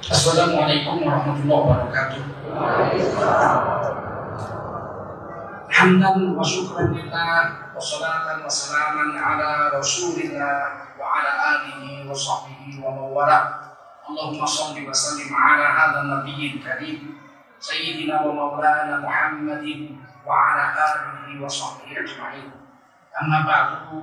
Assalamualaikum warahmatullahi wabarakatuh. Hamdan wa syukran lillah wa salatan wa salaman ala rasulillah wa ala alihi wa sahbihi wa mawala. Allahumma salli wa sallim ala hadha nabiyyin karim sayyidina wa maulana Muhammadin wa ala alihi wa sahbihi ajma'in. Amma ba'du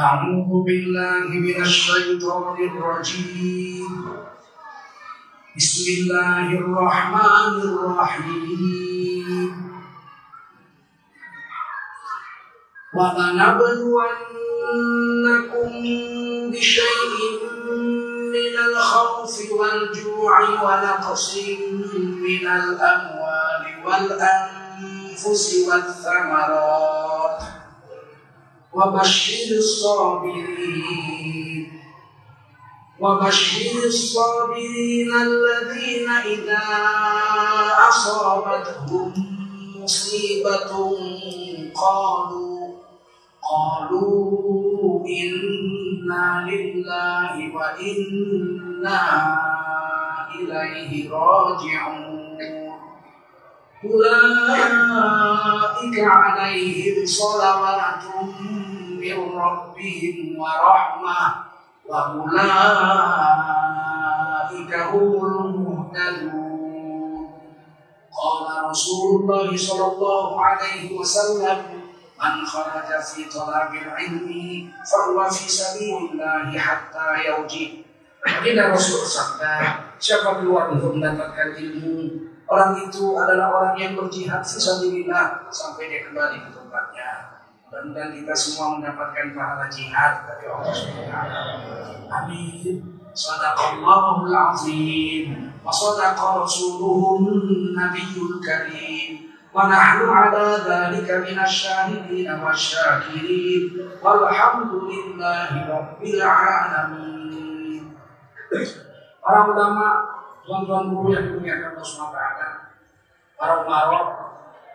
أعوذ بالله من الشيطان الرجيم. بسم الله الرحمن الرحيم. ولنبلونكم بشيء من الخوف والجوع ونقص من الأموال والأنفس والثمرات. وبشر الصابرين. وبشر الصابرين الذين إذا أصابتهم مصيبة قالوا قالوا إنا لله وإنا إليه راجعون. أولئك عليهم صلوات من ربهم ورحمة وأولئك هم المهتدون قال رسول الله صلى الله عليه وسلم من خرج في طلب العلم فهو في سبيل الله حتى يرجع Baginda Rasul sabda, siapa keluar untuk mendapatkan ilmu, orang itu adalah orang yang berjihad fisabilillah sampai dia kembali ke tempatnya. Dan kita semua mendapatkan pahala jihad dari Allah Subhanahu Amin. Sadaqallahul azim wa sadaqa rasuluhun nabiyul karim wa nahnu ala dhalika minasyahidin wasyakirin walhamdulillahi rabbil alamin. Para ulama, tuan-tuan guru yang dimuliakan Allah SWT, para umarok,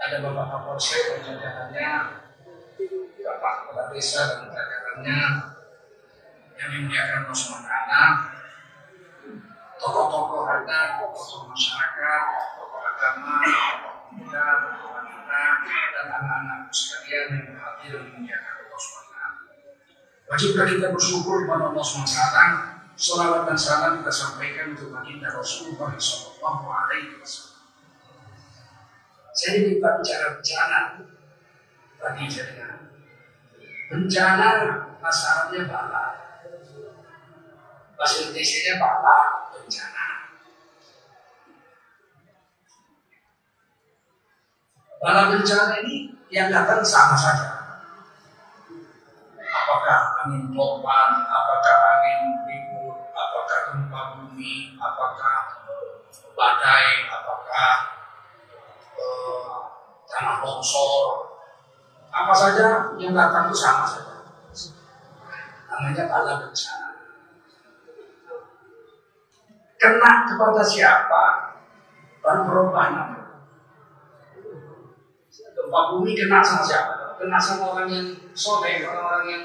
ada bapak kapolsek dan bapak kepala desa dan jajarannya, yang dimuliakan Allah SWT, tokoh-tokoh adat, tokoh masyarakat, tokoh agama, tokoh muda, tokoh wanita, dan anak-anak sekalian yang hadir dimuliakan Allah SWT. Wajiblah kita bersyukur kepada Allah SWT Salawat dan salam kita sampaikan untuk baginda Rasulullah Sallallahu Alaihi Wasallam. Saya minta bicara tadi saya bencana masalahnya bala, bahasa Indonesia bala bencana. Bala bencana ini yang datang sama saja. Apakah angin topan, apakah angin ribut, apakah gempa bumi, apakah badai, apakah eh, tanah longsor, apa saja yang datang itu sama saja. Namanya bala bencana. Kena kepada siapa? Baru berubah namanya. Gempa bumi kena sama siapa? Kena sama orang yang soleh, orang-orang yang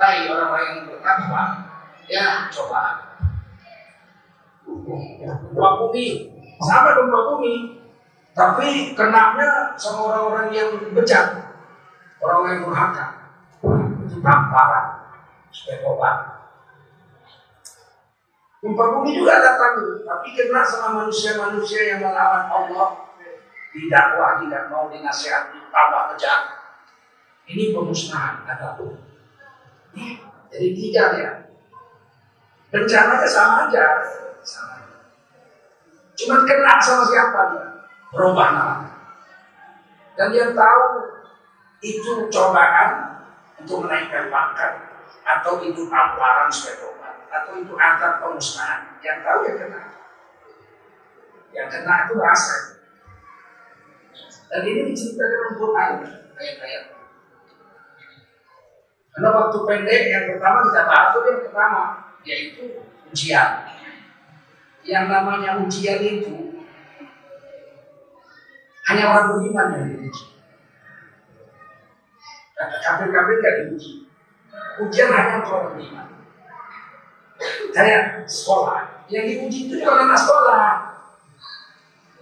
baik, orang-orang yang bertakwa. Ya, coba. Gempa bumi, sama gempa bumi, tapi kenanya sama orang-orang yang bejat, orang yang durhaka, itu tamparan supaya tobat. Bumi juga datang, tapi kena sama manusia-manusia yang melawan Allah, didakwa, tidak mau dinasihati, tambah bejat. Ini pemusnahan kata tuh. Jadi tiga ya. Bencananya sama aja, sama. Cuma kena sama siapa dia? Berubah nama. Dan dia tahu itu cobaan untuk menaikkan pangkat atau itu tamparan supaya tobat atau itu angkat pemusnahan. Yang tahu ya kena. Yang kena itu rasa. Dan ini diceritakan dalam Quran ayat-ayat. Karena waktu pendek yang pertama kita bahas itu yang pertama yaitu ujian. Yang namanya ujian itu hanya orang beriman yang diuji. Kafir-kafir tidak diuji. Ujian hanya orang beriman. Kayak sekolah. Yang diuji itu juga anak sekolah.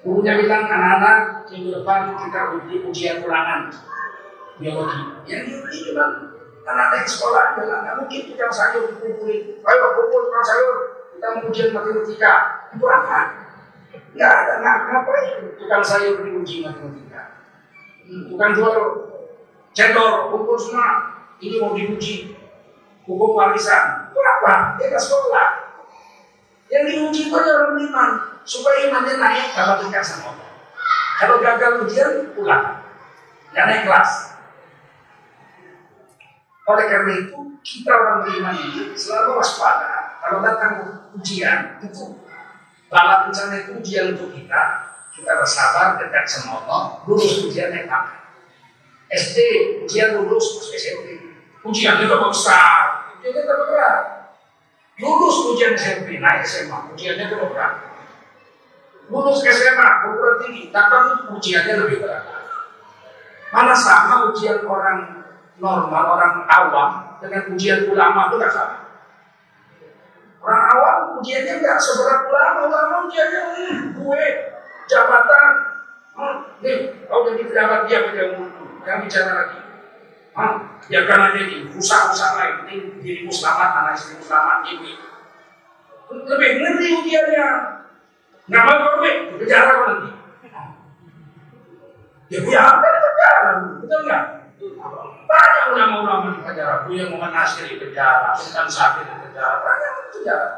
Gurunya bilang anak-anak minggu depan kita uji ujian ulangan biologi. Yang diuji cuma anak-anak sekolah bilang nggak mungkin tukang sayur dikumpulin. Ayo kumpul tukang sayur kita ujian matematika. Itu apa? Nggak ada nggak ngapain tukang sayur diuji matematika. Hmm, tukang jual cendol kumpul semua. Ini mau diuji hukum warisan. Itu apa? Dia sekolah. Yang diuji itu orang beriman supaya imannya naik dalam dekat sama Allah. Kalau gagal ujian, pulang. Gak naik kelas. Oleh karena itu, kita orang beriman ini selalu waspada. Kalau datang ujian, itu bala bencana itu ujian untuk kita. Kita bersabar dekat sama Allah, lulus ujian naik apa? SD, ujian lulus, SMP. Ujian itu besar, ujian itu berat. Lulus ujian SMP, naik SMA, ujiannya itu berat. Lulus SMA, perguruan tinggi, datang ujiannya lebih berat. Mana sama ujian orang normal, orang awam dengan ujian ulama itu tidak sama. Orang awam ujiannya nggak seberat ulama, ulama ujiannya hmm, gue jabatan, hmm, nih kau jadi pejabat dia pejabat yang bicara lagi. Hmm, ya karena jadi usaha-usaha lain ini jadi muslimat, anak istri muslimat ini lebih ngeri ujiannya. Nggak mau korban, penjara kok nanti. Ya punya apa di penjara, betul nggak? Banyak ulama-ulama di penjara, punya Muhammad Nasir di penjara, Sultan Sakit di penjara, banyak di penjara.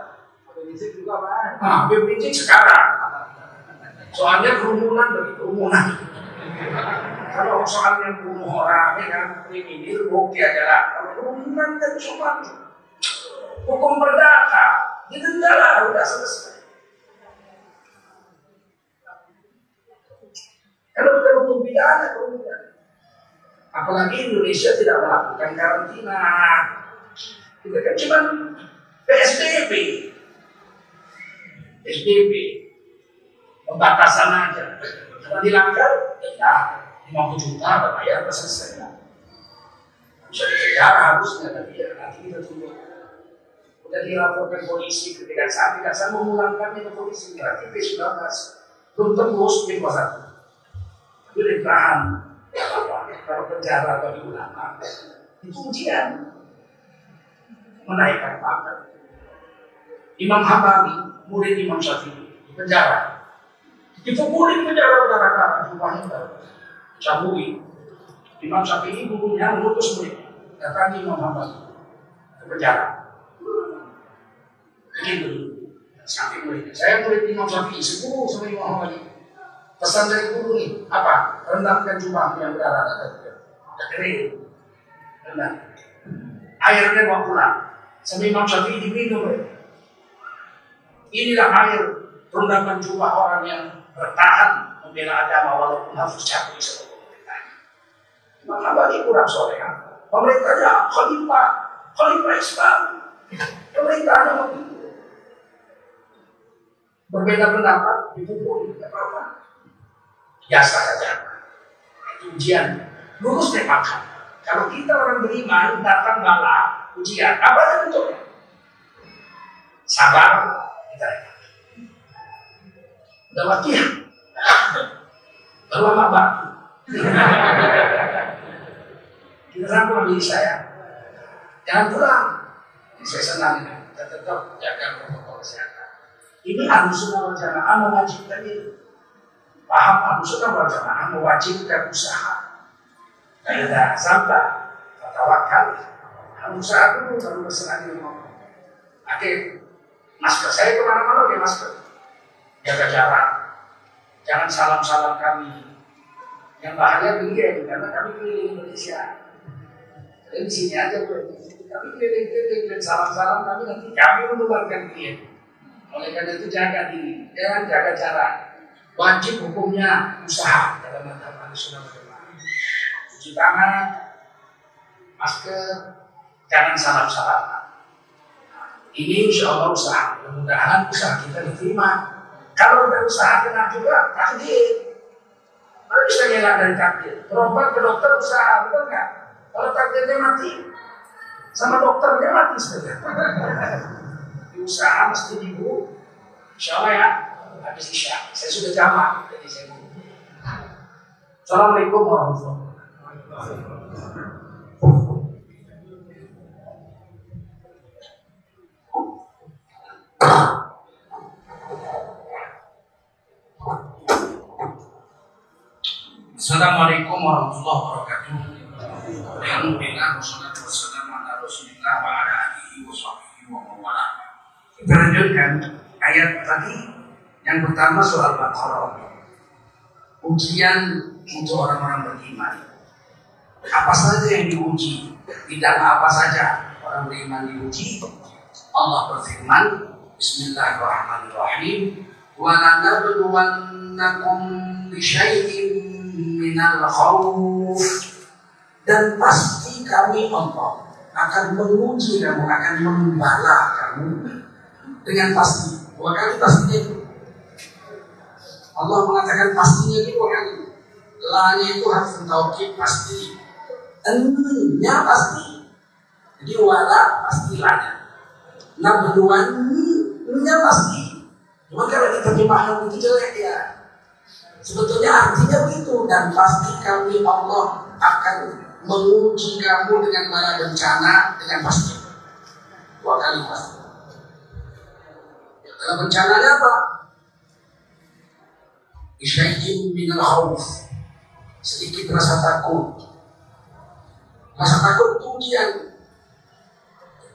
Habib juga. Nah, Habib Rizik sekarang. Soalnya kerumunan begitu, kerumunan. Kalau soal yang bunuh orang, kan, ini oke aja lah. Kalau kan cuma hukum perdata, didenda lah, udah selesai. Kalau kita hukum pidana, kerumunan. Apalagi Indonesia tidak melakukan karantina. Kita kan cuma PSBB. PSBB. Pembatasan aja. Dilanggar, ya 50 juta bayar selesai. Bisa dipenjara harusnya tapi ya nanti kita tunggu. Udah dilaporkan polisi ketika saat tidak saya memulangkannya ke polisi berarti P19 belum tembus P21. Itu ditahan. Kalau penjara bagi ulama itu ujian menaikkan pangkat. Imam Hambali, murid Imam Syafi'i, di penjara. Dipukuli di penjara utara jumlahnya cabui. Imam Syafi'i gurunya mengutus muridnya datang Imam Hambali ke penjara. Begitu sampai muridnya. Saya murid Imam Syafi'i, sepuluh sama Imam Hambali. Pesan dari guru nih, apa? Rendamkan jubahmu yang dia. Udah kering. Rendam. Airnya bawa pulang. Sama Imam Syafi'i diminum. Inilah air rendaman jubah orang yang bertahan membela agama walaupun harus capek sebagai pemerintah. Imam Hambali kurang soleh. Pemerintahnya khalifah, khalifah Islam. Pemerintahnya begitu. Berbeda pendapat, dipukul, tidak apa-apa. Biasa saja. Itu ujian. Lulus makan. Kalau kita orang beriman, datang bala, ujian. Apa yang bentuknya? Sabar, kita ya? Baru apa batu? kita rangkul diri saya. Jangan pulang. Saya senang ini. Kita tetap jaga protokol kesehatan. Ini harus semua jamaah mewajibkan itu. Paham harus sunnah wal jamaah mewajibkan usaha. Kayak sabar, tawakal, harus usaha dulu baru berserah diri Allah. Oke, masker saya ke mana-mana pakai masker. Jaga jarak. Jangan salam-salam kami. Yang bahaya begini karena kami keliling Indonesia. Di sini aja gue. Kami keliling-keliling dan salam-salam kami nanti kami menularkan dia. Oleh karena itu jaga diri, jangan jaga jarak wajib hukumnya usaha dalam sunnah wal cuci tangan masker jangan salam salam ini insya Allah usaha mudah-mudahan usaha kita diterima kalau udah usaha kena juga takdir Mana bisa ngelak dari takdir berobat ke dokter usaha betul nggak kalau takdirnya mati sama dokter dia mati saja. Usaha mesti dibu. Insya Allah ya, habis isya. Saya sudah jamak, jadi saya bu. Assalamualaikum warahmatullahi wabarakatuh. Assalamualaikum warahmatullahi wabarakatuh. Alhamdulillah wassalatu wassalamu ala Rasulillah wa ala alihi wa sahbihi wa mawala. Kita lanjutkan ayat tadi yang pertama soal Baqarah. Ujian untuk orang-orang beriman. Apa saja yang diuji, tidak apa saja orang beriman diuji. Allah berfirman, Bismillahirrahmanirrahim. Wa lanabluwannakum bisyai'in minal khawf. Dan pasti kami Allah akan menguji kamu akan membala kamu dengan pasti. Dua kali pastinya itu. Allah mengatakan pastinya itu dua kali. Lanya itu harus taukid pasti. Ennya pasti. Jadi wala pasti lanya. Nabluwannya pasti. Cuma kalau diterjemahkan itu jelek ya Sebetulnya artinya begitu dan pasti kami Allah akan menguji kamu dengan bala bencana dengan pasti. Dua kali pasti. Dalam bencananya apa? Isyai'in minal khawf. Sedikit rasa takut. Rasa takut itu ujian.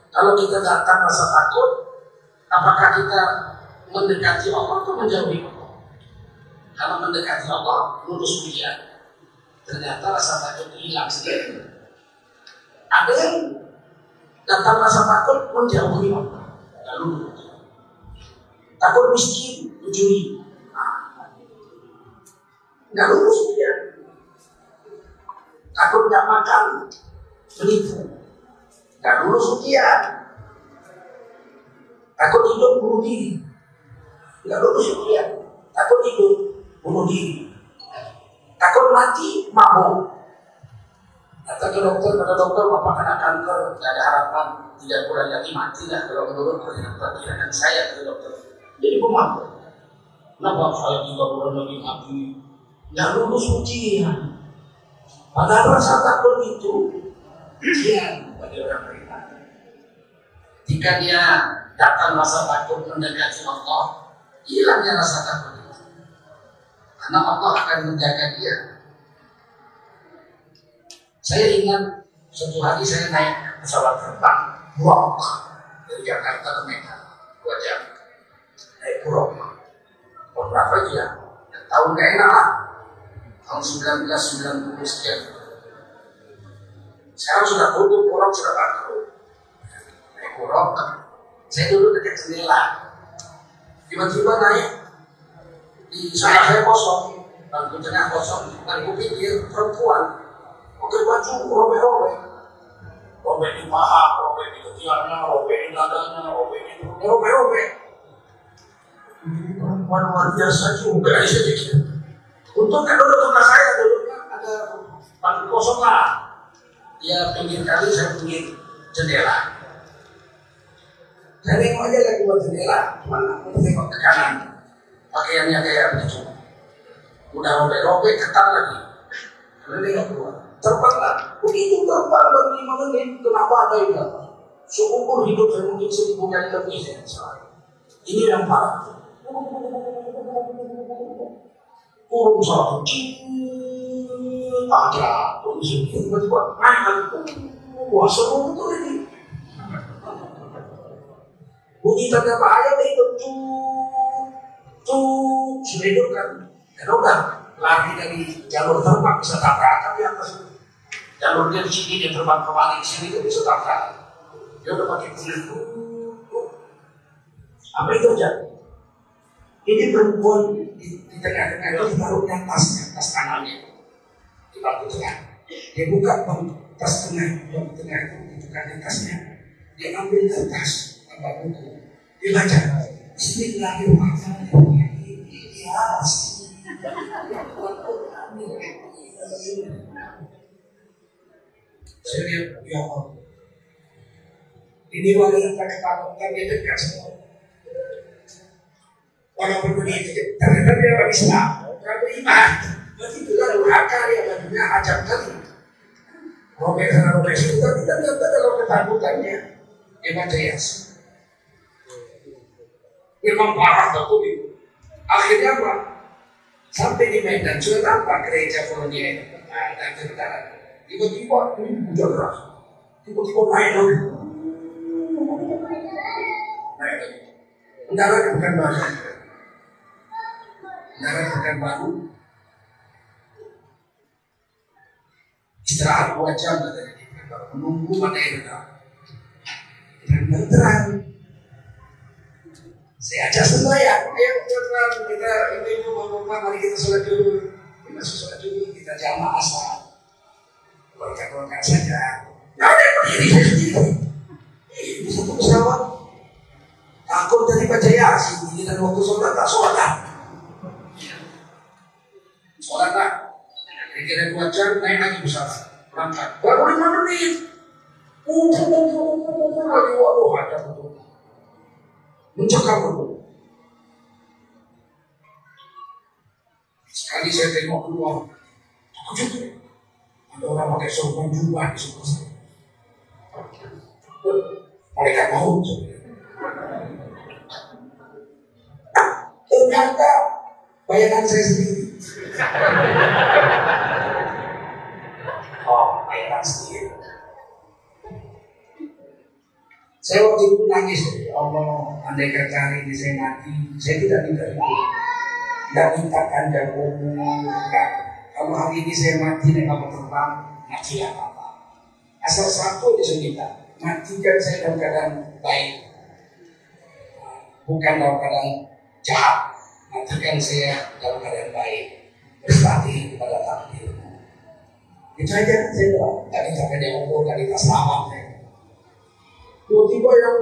Kalau kita datang rasa takut, apakah kita mendekati Allah atau menjauhi Allah? Kalau mendekati Allah, lulus ujian. Ternyata rasa takut hilang sendiri. Ada yang datang rasa takut menjauhi Allah. Lalu takut miskin, mencuri. Nggak lulus ujian. Takut nggak makan, menipu. Nggak lulus ujian. Takut hidup bunuh diri. Nggak lulus ujian. Takut hidup bunuh diri. Takut mati, mabuk. Kata ke dokter, kata dokter, bapak kena kanker, tidak ada harapan, tidak kurang lagi mati lah kalau menurut perkiraan saya ke dokter. Jadi pemabuk. Kenapa saya tiga bulan lagi mati? Nggak lulus ujian. Padahal rasa takut itu ujian bagi orang beriman. Jika dia datang masa takut mendekati Allah, hilangnya rasa takut karena Allah akan menjaga dia. Saya ingat suatu hari saya naik pesawat terbang Burok dari Jakarta ke Medan dua jam naik Burok. Tahun berapa itu ya? Tahun gak enak lah. Tahun 1990 sekian. Sekarang sudah tutup Burok sudah bangkrut. Naik Burok. Saya dulu dekat jendela. Tiba-tiba naik di sana saya kosong. Dan di tengah kosong. Dan gue pikir perempuan pakai baju robek-robek. Robek di paha, robek di ketiaknya, robek di dadanya, robek di robek-robek. Perempuan luar biasa juga saya pikir. Untuk kan dulu tempat saya dulu ada bangku kosong lah. Dia pinggir kali saya pinggir jendela. Saya nengok aja lagi buat jendela. Cuma tengok ke kanan pakaiannya kayak begitu. Udah robek-robek ketat lagi. Nggak keluar. Terbanglah. Begitu terbang baru lima menit. Kenapa ada itu? Seumur hidup saya mungkin seribu kali lebih saya Ini yang parah. Turun satu. Ada. Tiba-tiba naik Wah seru betul ini. Bunyi tanda bahaya itu itu kan karena udah lari dari jalur terbang bisa tabrakan di atas jalurnya di sini dia terbang kembali di sini dia bisa tabrakan. Dia udah pakai kulit. Apa itu aja ini perempuan di, di tengah-tengah itu ditaruh di atas atas kanannya. Di bangku tengah. Dia buka bangku tas tengah bangku tengah itu di tasnya. Dia ambil kertas apa buku. Dia baca Bismillahirrahmanirrahim saya ya Allah Ini wanita ketakutan dia dekat semua. Walaupun begitu, ternyata dia orang Islam, orang beriman. Berarti adalah durhaka yang bajunya ajak kali. Robek sana robek situ, tapi ternyata dalam ketakutannya dia baca Yasin. Memang parah betul itu. Akhirnya apa? Sampai di Medan, sudah tampak gereja kolonial nah, dan tentara. Tiba-tiba ini hujan deras. Tiba-tiba naik lagi. Naik lagi. Mendarat di Pekanbaru. Mendarat di Pekanbaru. Istirahat dua jam Pekanbaru. Menunggu mana yang datang. Dan terang. Saya ajak sembahyang. Ayo kita kita ini bapak mari kita sholat dulu. Kita sholat dulu. Kita jamaah sholat. Keluarga-keluarga saja. Nggak ada berdiri saya sendiri. Ini satu pesawat. Takut baca yasin. Ini dan waktu sholat tak sholat. Sholat tak. Kira-kira dua jam naik lagi pesawat. Berangkat. Baru lima menit. Kumpul, lagi. Waduh, ada mencekam betul. Sekali saya tengok keluar, terkejut. Ada orang pakai sorban jubah di sebelah saya. Mereka mau Ternyata bayangan saya sendiri. Saya waktu itu nangis, ya Allah, andai kata ini saya mati, saya tidak minta itu. Tidak mintakan jagomu, Kalau hari ini saya mati dan kamu terbang, mati apa-apa. Asal satu dia saya minta, matikan saya dalam keadaan baik. Bukan dalam keadaan jahat. Matikan saya dalam keadaan baik. Berserati kepada takdir. Itu aja saya doa. Tadi sampai dia umur, tadi tak selamat. Tiba-tiba yang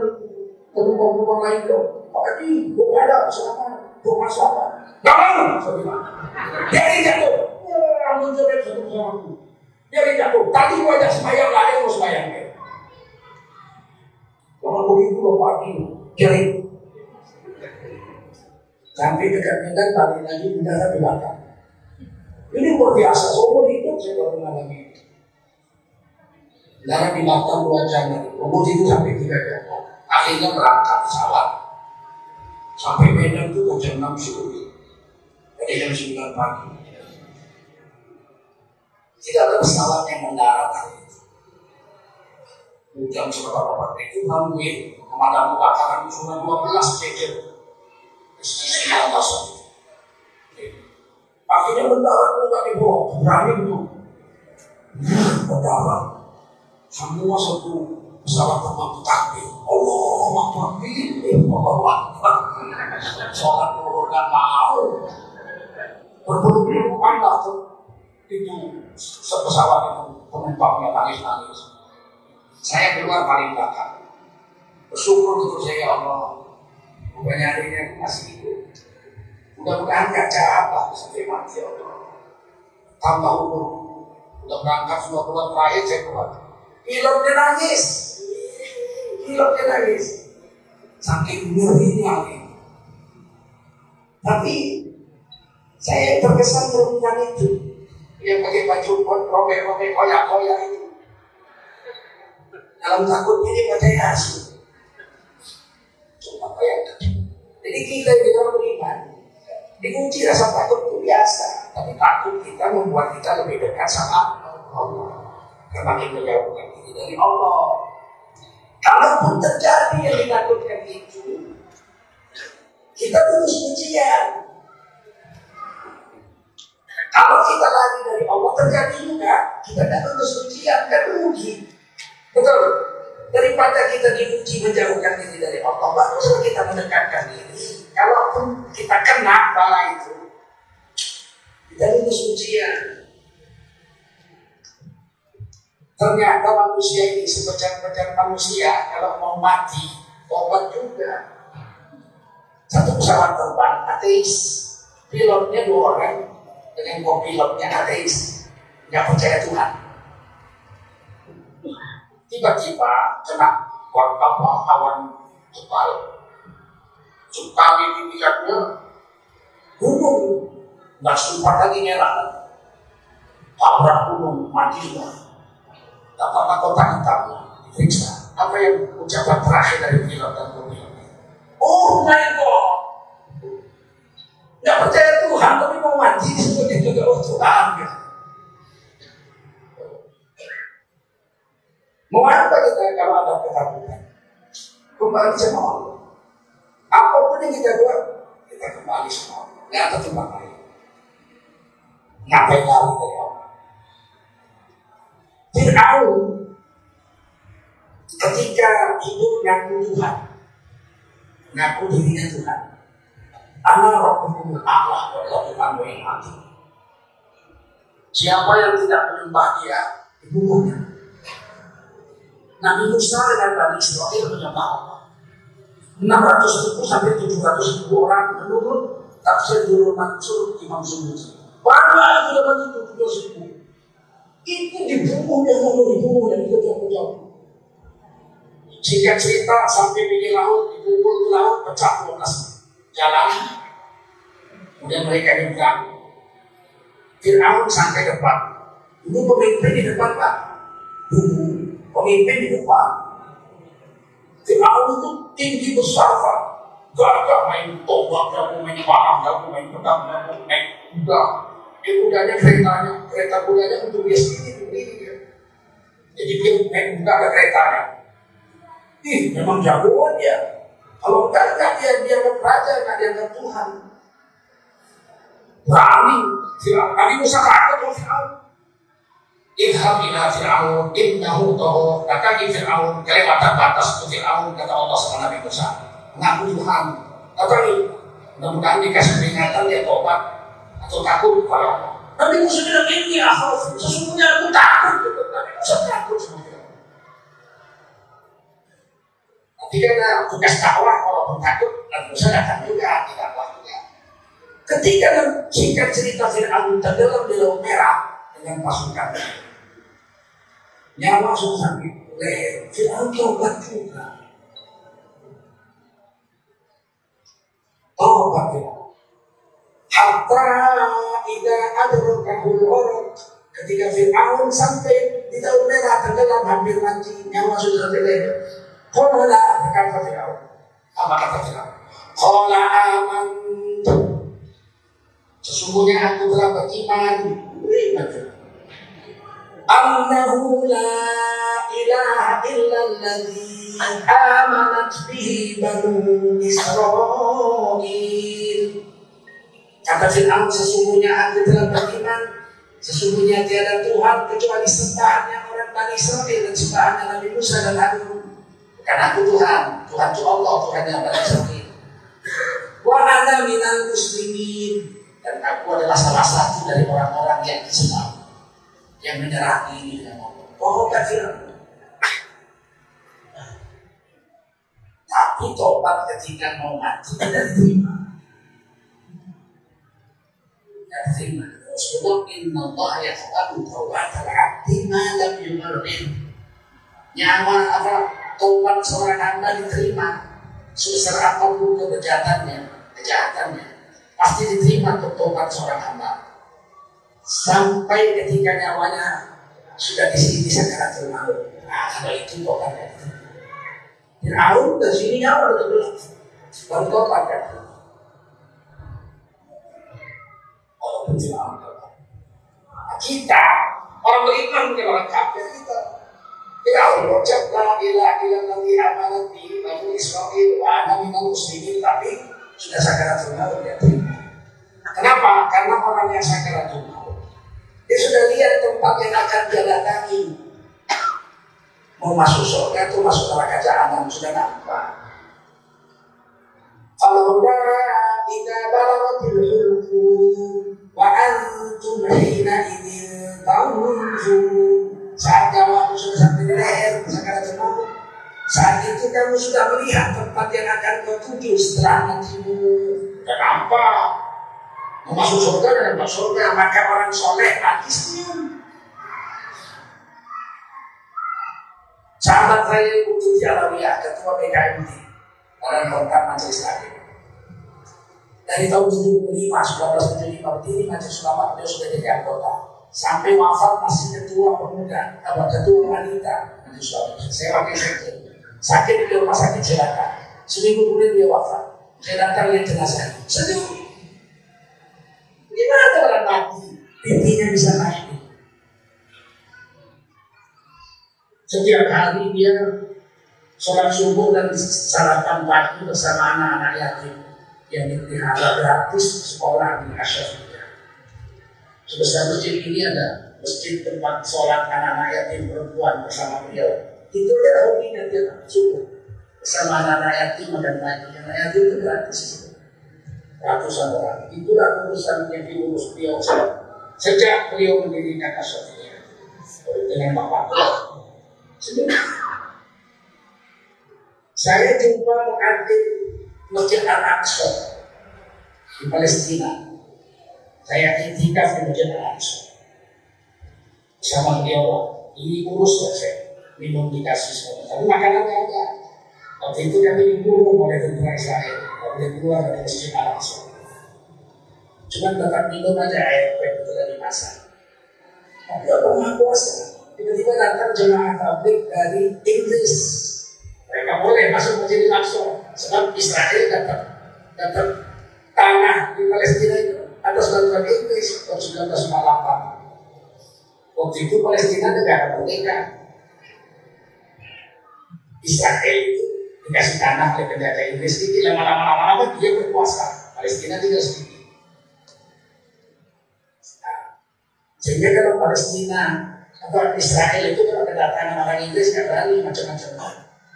penumpang-penumpang lain dong pagi gue gak ada sama gue masuk apa? Jangan jadi jatuh. Ya menjerit satu sama aku jadi jatuh. Tadi gue ajak semayang gak ada yang mau semayang kalau begitu lo pagi jadi sampai dekat Medan tadi lagi udara di belakang ini luar biasa seumur hidup saya baru mengalami Darah di Batam dua jam dari Bogor itu sampai tiga jam. Akhirnya berangkat pesawat sampai Medan itu jam enam sore. Jadi jam sembilan pagi. Tidak ada pesawat yang mendarat hari itu. Jam seberapa pagi itu runway pemadam kebakaran cuma dua belas jejer. Sisi atas Akhirnya mendarat juga di bawah, berani itu. Mendarat semua satu pesawat terbang takbir. Allah Akbar ini Allah Akbar. Sholat dulu nggak mau. Berburu pandang itu pesawat itu penumpangnya nangis-nangis. Saya keluar paling belakang. Bersyukur untuk saya ya Allah. Bukannya adanya masih hidup. Mudah-mudahan gak apa sampai mati ya Allah. Tambah umur. Udah berangkat semua bulan terakhir saya keluar pilotnya nangis. Pilotnya nangis. Saking ngerinya tapi saya terkesan perempuan itu. Yang pakai baju robek-robek koyak-koyak itu dalam takutnya dia baca yasin coba bayangkan jadi kita yang dalam beriman. Dikunci rasa takut itu biasa. Tapi takut kita membuat kita lebih dekat sama Allah kita menjauhkan diri dari Allah. Kalaupun terjadi yang ditakutkan itu, kita terus ujian. Kalau kita lari dari Allah terjadi juga, kita terus ujian dan rugi. Betul. Daripada kita diuji menjauhkan diri dari Allah, baguslah kita mendekatkan diri. Kalaupun kita kena bala itu, kita lulus ujian. Ternyata manusia ini sepecar-pecar manusia kalau mau mati tobat juga. Satu pesawat terbang ateis, pilotnya dua orang dengan pilotnya ateis, nggak percaya Tuhan. Tiba-tiba kena apa awan tebal. Sekali dilihatnya gunung, nggak sempat lagi nyerah. Tabrak gunung, mati semua. Tak apa kota hitam diperiksa. Apa yang ucapan terakhir dari film dan film? Oh my God! Nggak percaya Tuhan, tapi mau mati sebagai juga oh Tuhan. Ya. Mau apa kita kalau ada ketakutan? Kembali sama Allah. Apa pun yang kita buat, kita kembali sama Allah. Nggak ada tempat lain. Ngapain lari dari Allah? Fir'aun ketika hidup ngaku Tuhan, ngaku dirinya Tuhan. Allah Rabbukum Allah adalah Tuhan yang mati. Siapa yang tidak menyembah dia, dibunuhnya. Nabi Musa dan Nabi Israel menyembah Allah. 600 ribu sampai 700 ribu orang menurut tafsir Nurul Mansur Imam Suyuti. Banyak sudah begitu 700 ribu. Itu dibunuh yang mau dibunuh dan jauh-jauh. Jika cerita sampai pinggir laut, dipukul ke laut, pecah 12 jalan. Kemudian mereka nyebrang. Fir'aun sampai depan. Dulu pemimpin di depan Pak. Dulu pemimpin di depan. Fir'aun itu tinggi besar Pak. Gagah main tombak, gak main panah, gak main pedang, gak main kuda. Dia kudanya keretanya, kereta kudanya untuk dia sendiri, berdiri dia. Jadi dia naik kuda ada keretanya. Ih, memang jagoan dia. Kalau enggak, enggak dia dianggap raja, enggak dianggap Tuhan. Berani. Nabi Musa takut sama Fir'aun. Idham ila Fir'aun innahu tahu Kata di Fir'aun kelewatan batas ke Fir'aun kata Allah sama Nabi Musa Ngaku Tuhan Kata ini mudah-mudahan dikasih peringatan dia tobat Atau takut kepada Allah Nabi Musa bilang ini akhaf Sesungguhnya aku takut Nabi Musa takut sama Fir'aun Tapi karena tugas dakwah kalau takut Nabi Musa datang juga tidak juga Ketika singkat cerita Fir'aun tenggelam di laut merah dengan pasukannya nyawa susah leher. Fir'aun tobat juga. Tobat ya. Hatta ida adrokahul orok. Ketika Fir'aun sampai di tahun merah tenggelam hampir mati nyawa sudah sampai leher. Kola berkata Fir'aun. Apa kata Fir'aun? Kola aman. Sesungguhnya aku telah beriman. Beriman Fir'aun. أنه لا إله إلا الذي آمنت به بنو إسرائيل Kata Fir'aun sesungguhnya aku telah beriman Sesungguhnya tiada Tuhan kecuali sembahannya orang Bani Israel dan sembahannya Nabi Musa dan Harun Bukan aku Tuhan, Tuhan itu Allah, Tuhan yang Bani Israel Wa ana minal muslimin Dan aku adalah salah satu dari orang-orang yang Islam yang menyerah diri dengan Allah. Tobat Fir'aun. Tapi tobat ketika mau mati tidak diterima. Diterima. Rasulullah inna Allah yaqbalu taubat al-abdi ma lam yumarrin. Nyawa apa tobat seorang hamba diterima sebesar apa pun kebejatannya, kejahatannya pasti diterima untuk tobat seorang hamba sampai ketika nyawanya sudah di sini sakaratul maut. Nah, kalau itu tobat kan. Fir'aun dari sini nyawa udah belum baru tobat kan. Oh, nah, Kita orang beriman bukan orang kafir kita. Fir'aun berucap la ilaha illallah amanat bihi bani Israel wa ana minal muslimin tapi sudah sakaratul maut terima. Kenapa? Karena orang yang sakaratul maut dia sudah lihat tempat yang akan dia datangi. Mau masuk surga atau masuk neraka jahanam sudah nampak. Falaula idza balagatil hulqum hina idzin tanzurun. Saat waktu sudah sampai di leher, sekarang maut. Saat itu kamu sudah melihat tempat yang akan kau tuju setelah matimu. Dan nampak masuk surga dan masuk surga maka orang soleh senyum Sahabat saya Ibu Tuti Alawiyah, Ketua BKMT, dalam kontak Majelis Taklim. Dari tahun 75, 1975 berdiri Majelis Ulama, beliau sudah jadi anggota. Sampai wafat masih ketua pemuda, apa ketua wanita Majelis Ulama. Saya wakil sekjen. Sakit di rumah sakit silakan. Seminggu kemudian dia wafat. Saya datang lihat jenazah. Senyum. Gimana orang mati? Pipinya bisa naik. Setiap hari dia sholat subuh dan sarapan pagi bersama anak-anak yatim yang dipelihara gratis sekolah di Asyafiyah. Sebesar masjid ini ada masjid tempat sholat anak-anak yatim perempuan bersama beliau. Itu dia hobinya dia subuh bersama anak-anak yatim dan pagi. Anak yatim itu gratis ratusan orang. Itulah urusan yang diurus beliau sejak beliau mendirikan Asyafiyah dengan bapak saya jumpa muadzin Masjid Al-Aqsa di Palestina. Saya itikaf di Masjid Al-Aqsa. Sama beliau, ini urus saya minum dikasih semua. Tapi makanannya ada. Waktu itu kami dikurung oleh tentara Israel. Boleh keluar dari Masjid Al-Aqsa. Cuma tetap minum aja air itu dari pasar. Tapi apa maha kuasa? tiba-tiba datang jemaah tablik dari Inggris. Mereka boleh masuk masjid Al-Aqsa sebab Israel dapat dapat tanah di Palestina itu atas bantuan Inggris tahun 1948. Waktu itu Palestina negara merdeka. Israel itu dikasih tanah oleh pendeta Inggris ini lama-lama lama-lama dia berkuasa. Palestina tidak sedikit. Nah, sehingga kalau Palestina atau Israel itu kalau kedatangan orang Inggris nggak berani macam-macam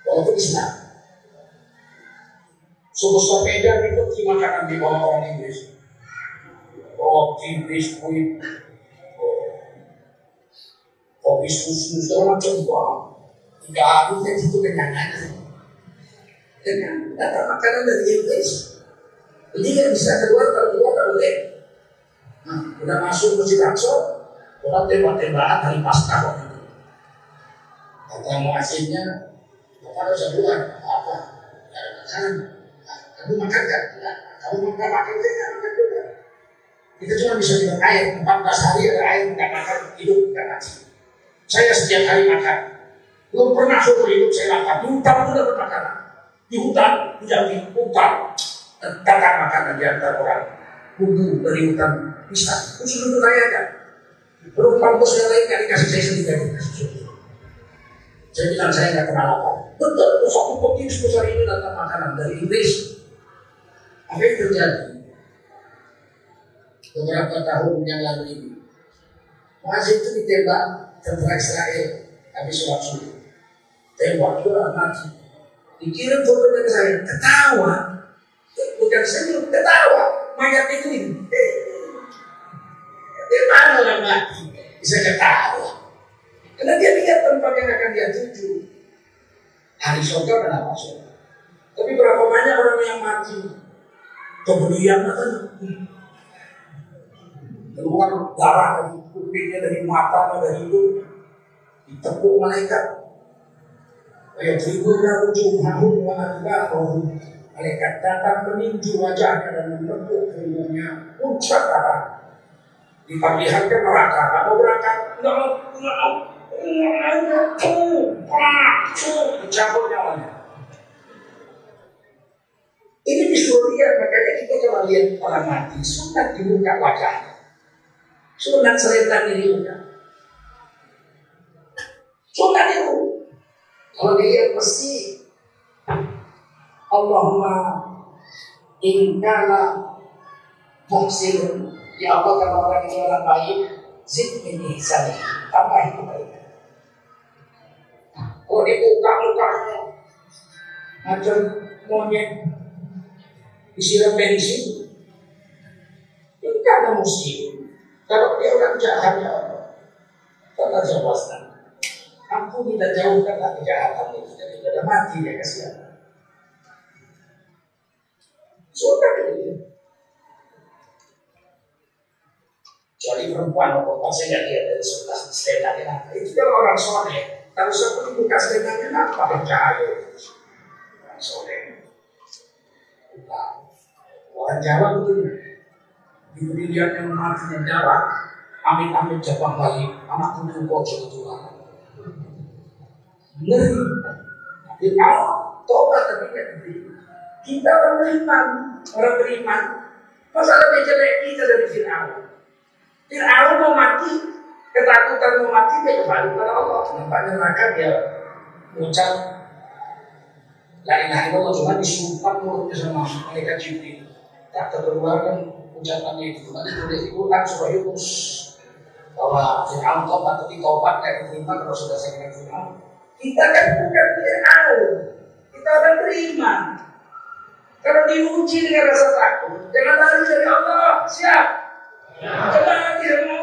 walaupun Islam suku sepeda itu makanan di bawah orang Inggris roti biskuit kopi susu segala macam tiga dan itu kenyangan dengan datang makanan dari Inggris jadi nggak bisa keluar kalau keluar tak boleh nah, udah masuk masjid Aqsa Orang tembak-tembakan pasca waktu itu. Kata muasinnya, Bapak harus keluar. Apa? Ada makanan. Kamu makan kan? Ya. Kamu makan makan tidak makan juga. Kita cuma bisa minum air. 14 hari ada air tidak makan hidup tidak mati. Saya setiap hari makan. Belum pernah seumur hidup saya makan. Di hutan itu dapat makanan. Di hutan, di jambi, hutan. Datang makanan di antara orang. Bumbu dari hutan bisa. Khusus untuk saya kan. Penumpang bos yang lain gak dikasih saya sendiri dikasih Saya bilang saya nggak kenal apa. Betul, satu kopi sebesar ini datang makanan dari Inggris. Apa yang terjadi? Beberapa tahun yang lalu ini, Masih itu ditembak tentara Israel habis sholat subuh. Tembak juga mati. Dikirim fotonya ke saya, ketawa. Bukan senyum, ketawa. Mayat itu ini. Dia mana orang mati? Bisa ketawa. Karena dia lihat tempat yang akan dia tuju. Hari surga kenapa surga? Tapi berapa banyak orang yang mati? Kan keluar darah dari kupingnya, dari mata, dari hidung, ditepuk malaikat. Ayat ribunya wujuhahum wa adbarahum. Malaikat datang meninju wajahnya dan menepuk hidungnya. Puncak darah diperlihatkan neraka nggak mau berangkat nggak mau nggak mau dicampur nyawanya ini disuruh lihat makanya kita kalau lihat orang mati. Sunat dibuka wajahnya sunat serentak di muka. Sunat itu. Kalau dia mesti Allahumma inkana muhsinun. Ya Allah kalau orang ini orang baik, zidni ihsani, tambah kebaikan. Kalau dia buka-bukanya macam monyet disiram bensin, itu karena muslim. Kalau dia orang jahat ya Allah, jawabkan. Aku tidak jauhkanlah kejahatan itu tidak mati ya kasihan. Sudah gitu. kecuali perempuan perempuan saya nggak lihat dari sebelah stand itu kalau orang soleh Tapi seperti bekas dengannya apa percaya? Soleh. Orang Jawa begitu. Di dilihat yang mati Jawa, amit-amit jabang balik, anak tujuh kocok keturunan. Ngeri. Tapi Allah, tobat tapi tidak. Kita orang beriman, orang beriman. Masa lebih jelek kita dari Fir'aun. Fir'aun mau mati, ketakutan mau mati, dia kembali kepada Allah. Nampaknya neraka dia ucap La ilaha illallah cuma disumpah mulutnya sama malaikat Jibril. Tak terkeluarkan ucapannya itu. Nanti tulis di Quran surah Yunus bahwa Fir'aun tobat tapi tobat kayak diterima kalau sudah saya kira Fir'aun. Kita kan bukan Fir'aun, kita akan terima. Kalau diuji dengan rasa takut, jangan lari dari Allah. Siap? Kembali sama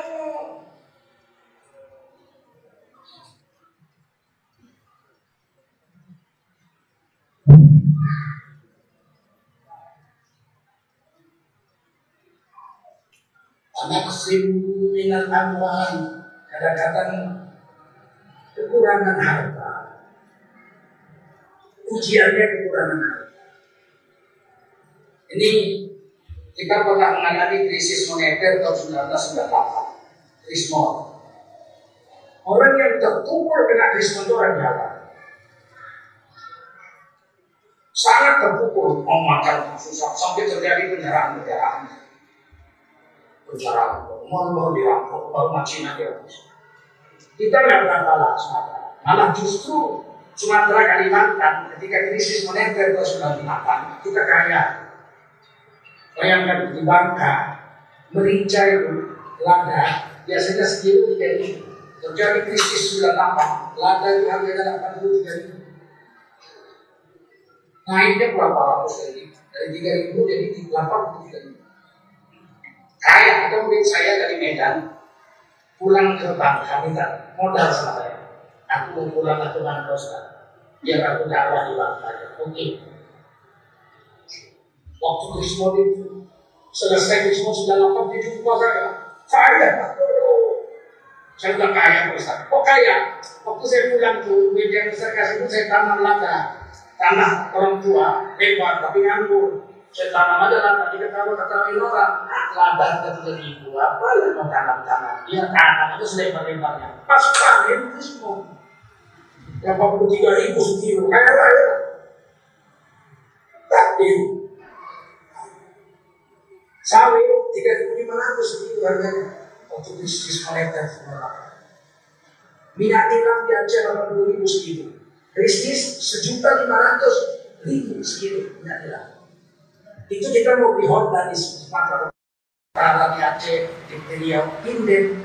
Allah. Anaksim minal amwal. Kadang-kadang Kekurangan harta. Ujiannya kekurangan harta. Ini Kita pernah mengalami krisis moneter tahun 1998 Krismon. Orang yang tertumpul kena krismon itu orang Jawa. Sangat terpukul Mau makan susah Sampai terjadi penjarahan-penjarahan bicara mau dirampok baru Cina dia kita nggak pernah kalah Sumatera malah justru Sumatera Kalimantan ketika krisis moneter tahun 98 kita kaya. Bayangkan di Bangka merica itu lada biasanya sekilo tiga ribu. Terjadi krisis 98 lada itu harganya delapan puluh tiga ribu. Naiknya berapa ratus ribu dari tiga ribu jadi delapan puluh tiga ribu saya atau murid saya dari Medan pulang ke Bangka minta modal sama saya. Aku mau pulang ke Bangka Ustaz. Biar aku dakwah di Bangka. Oke. Waktu Krismon itu selesai Krismon sudah lapar di jumpa saya. Saya saya udah kaya Ustaz. Kok kaya? Waktu saya pulang tuh media besar kasih itu saya tanam lada. Tanah orang tua, hebat tapi nganggur saya tanam aja lah tadi kalau kata orang ladang ke tiga ribu apa yang mau tanam tanam. Dia tanam itu selebar lebarnya pas panen itu semua. Yang empat puluh tiga ribu sekilo. Kaya raya tapi sawi tiga ribu lima ratus sekilo harganya. Untuk bisnis moneter semua. Minyak nilam di Aceh delapan puluh ribu sekilo. Bisnis sejuta lima ratus ribu sekilo. Minyak nilam itu kita mau beli Honda di Sumatera Utara di Aceh di Riau inden.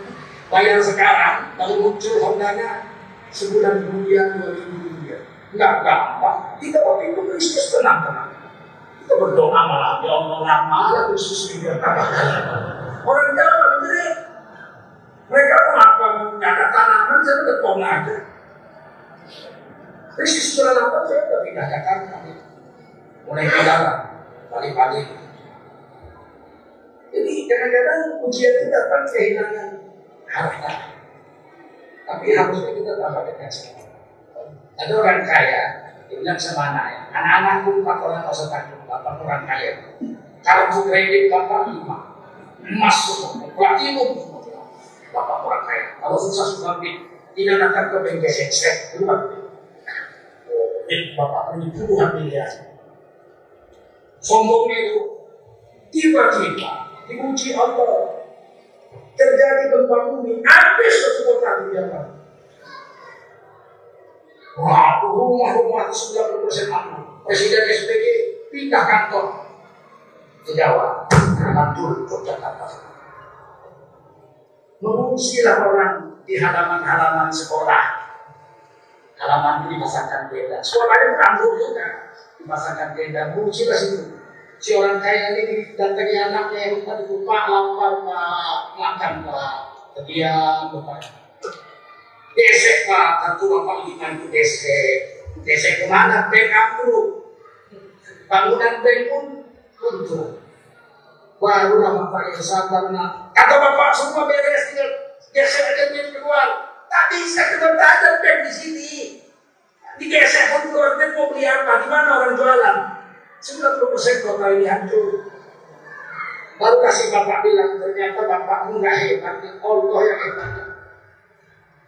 Bayar sekarang lalu muncul Hondanya sebulan kemudian dua minggu kemudian. Nggak gampang kita waktu itu Kristus tenang tenang. Kita berdoa malah ya Allah lama Kristus ini orang Jawa bener mereka mau apa ada tanaman saya udah tong aja Kristus sudah lama saya udah pindah Jakarta mulai jalan balik-balik. Jadi kadang-kadang ujian itu datang kehilangan harta. Tapi harusnya kita tambah dekat Ada orang kaya, dia bilang sama anaknya, anak-anakku empat orang nggak takut, bapak orang kaya. Kartu kredit bapak lima, emas semua, platinum semua. Bapak orang kaya. Kalau susah susah tidak datang ke bengkel sek, dulu Oh, bapak punya puluhan miliar sombongnya itu tiba-tiba diuji Allah terjadi gempa bumi habis semua tadi dia Wah, rumah-rumah 90 persen aman. Presiden SBY pindah kantor ke Jawa, Mantul, Yogyakarta. Mengungsilah orang di halaman-halaman sekolah. Halaman itu dipasangkan beda. Sekolahnya berambut juga dipasangkan tenda ke situ si orang kaya ini datangi anaknya yang lupa lapar pak makan pak. Dia bapak. Desek pak. Tentu bapak lima itu desek. Desek ke mana bank ambruk bangunan bank pun runtuh baru bapak yang sabar nah kata bapak semua beres tinggal desek aja keluar Tak bisa kita tajam bed di sini. Digesek pun korban mau beli apa? Di mana orang jualan? 90% kota ini hancur. Baru kasih bapak bilang ternyata bapakmu nggak hebat, Allah yang hebat.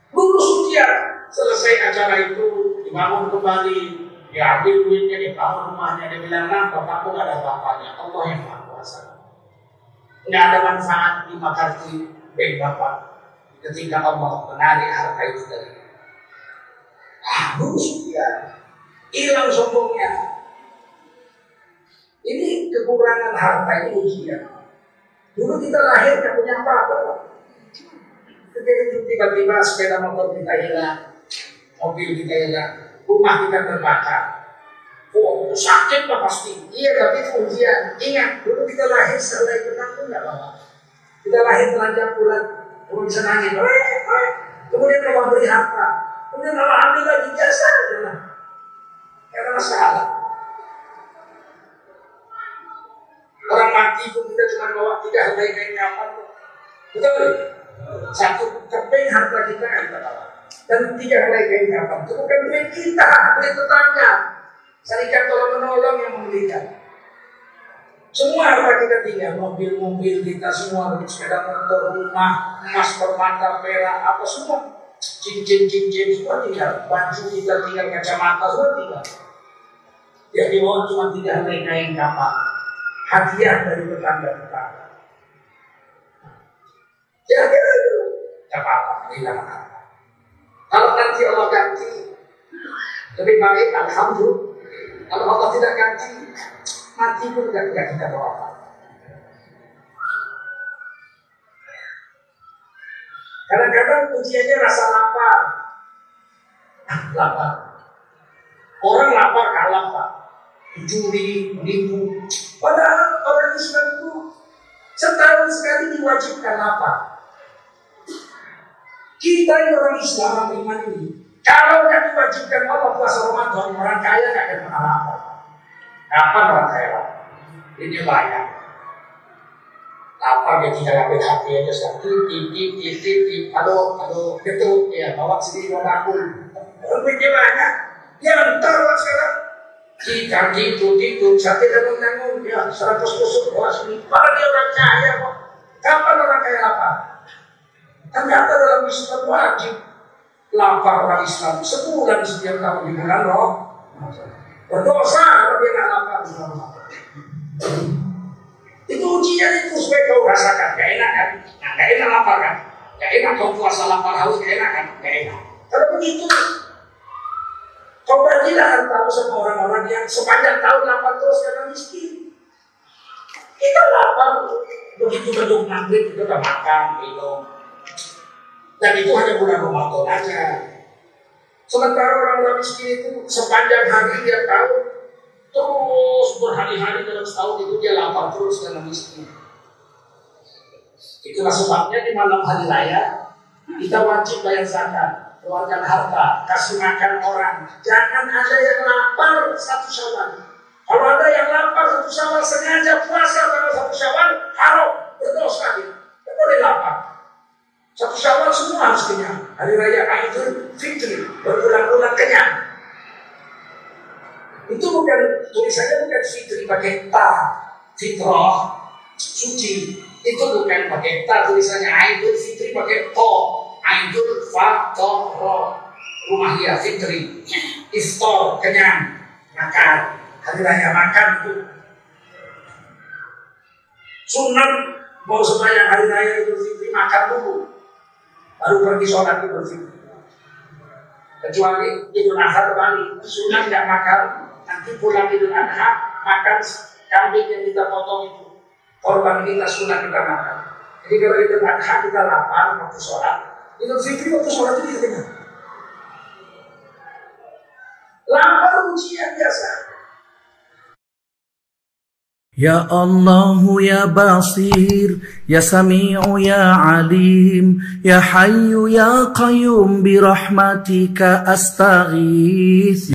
Lulus ujian, selesai acara itu dibangun kembali, diambil duitnya, dibangun rumahnya, dia bilang, nah bapakku nggak ada bapaknya, Allah yang maha kuasa. Nggak ada manfaat di makarti bank bapak ketika Allah menarik harta itu dari Ah, lulus ujian, hilang sombongnya. Ini kekurangan harta ini ujian. Dulu kita lahir tidak punya apa-apa. Tiba-tiba sepeda motor kita hilang, mobil kita hilang, rumah kita terbakar. Oh, sakit lah pasti. Iya, tapi itu ujian. Ingat, dulu kita lahir setelah itu nggak apa-apa. Kita lahir telanjang bulan, belum bisa nangis. Kemudian Allah beri harta. Kemudian Allah ambil lagi lah. Karena masalah. Orang mati pun kita cuma bawa tiga helai kain kapan. Betul? Satu keping harta kita yang kita bawa. Dan tiga helai kain kapan. Itu bukan duit kita, duit tetangga. Serikat tolong menolong yang memberikan. Semua harta kita tinggal, mobil-mobil kita semua, sepeda motor, rumah, emas, permata, perak, apa semua. Cincin-cincin semua tinggal, baju kita tinggal, kacamata semua tinggal. Yang dibawa cuma tiga helai kain kapal hadiah dari tetangga-tetangga. Kira-kira itu tidak apa-apa, hilang apa. Kalau nanti Allah ganti, lebih baik Alhamdulillah. Kalau Allah tidak ganti, mati pun tidak, kita bawa apa. Kadang-kadang ujiannya rasa lapar. lapar. Orang lapar kalah pak. Juri, nipu, Padahal orang Islam itu setahun sekali diwajibkan apa? Kita ini orang Islam, orang iman ini, kalau nggak diwajibkan Allah puasa Ramadan, orang kaya nggak akan pernah lapar. Kapan orang kaya lapar? Ini layak. Lapar dia tinggal ambil hati aja tip, tip, tip, tip. Aduh, aduh, ketut, ya, bawa sendiri mau bakul. Duitnya banyak. Dia entar sekarang kita gitu gitu saya tidak menanggung ya seratus tusuk kelas ini padahal dia orang kaya kok kapan orang kaya lapar ternyata dalam Islam wajib lapar orang Islam sebulan setiap tahun di bulan roh berdosa kalau dia nggak lapar itu ujian itu supaya kau rasakan gak enak kan nah, gak enak lapar kan gak enak kau puasa lapar haus gak enak kan gak enak kalau begitu Kau bagilah hartamu sama orang-orang yang sepanjang tahun lapar terus karena miskin. Kita lapar. Begitu beduk maghrib kita makan, minum. Dan itu hanya bulan Ramadan aja. Sementara orang-orang miskin itu sepanjang hari dia tahu terus berhari-hari dalam setahun itu dia lapar terus karena miskin. Itulah sebabnya di malam hari raya kita wajib bayar zakat keluarkan harta, kasih makan orang. Jangan ada yang lapar satu syawal. Kalau ada yang lapar satu syawal sengaja puasa tanggal satu syawal, haram, berdosa dia. Tidak boleh lapar. Satu syawal semua harus kenyang. Hari raya Aidul Fitri berulang-ulang kenyang. Itu bukan tulisannya bukan fitri pakai ta, fitrah, suci. Itu bukan pakai ta tulisannya Aidul Fitri pakai to, Aidul Rumah dia fitri. Iftar kenyang Makan. Hari raya makan itu. Sunnah Mau sembahyang hari raya Idul Fitri makan dulu. Baru pergi sholat Idul Fitri. Kecuali Idul Adha kembali. Sunnah tidak makan Nanti pulang Idul Adha Makan kambing yang kita potong itu Korban kita sunnah kita makan Jadi kalau Idul Adha kita lapar Waktu sholat Idul Fitri waktu sholat itu kita Lapar ujian biasa. يا الله يا بصير يا سميع يا عليم يا حي يا قيوم برحمتك استغيث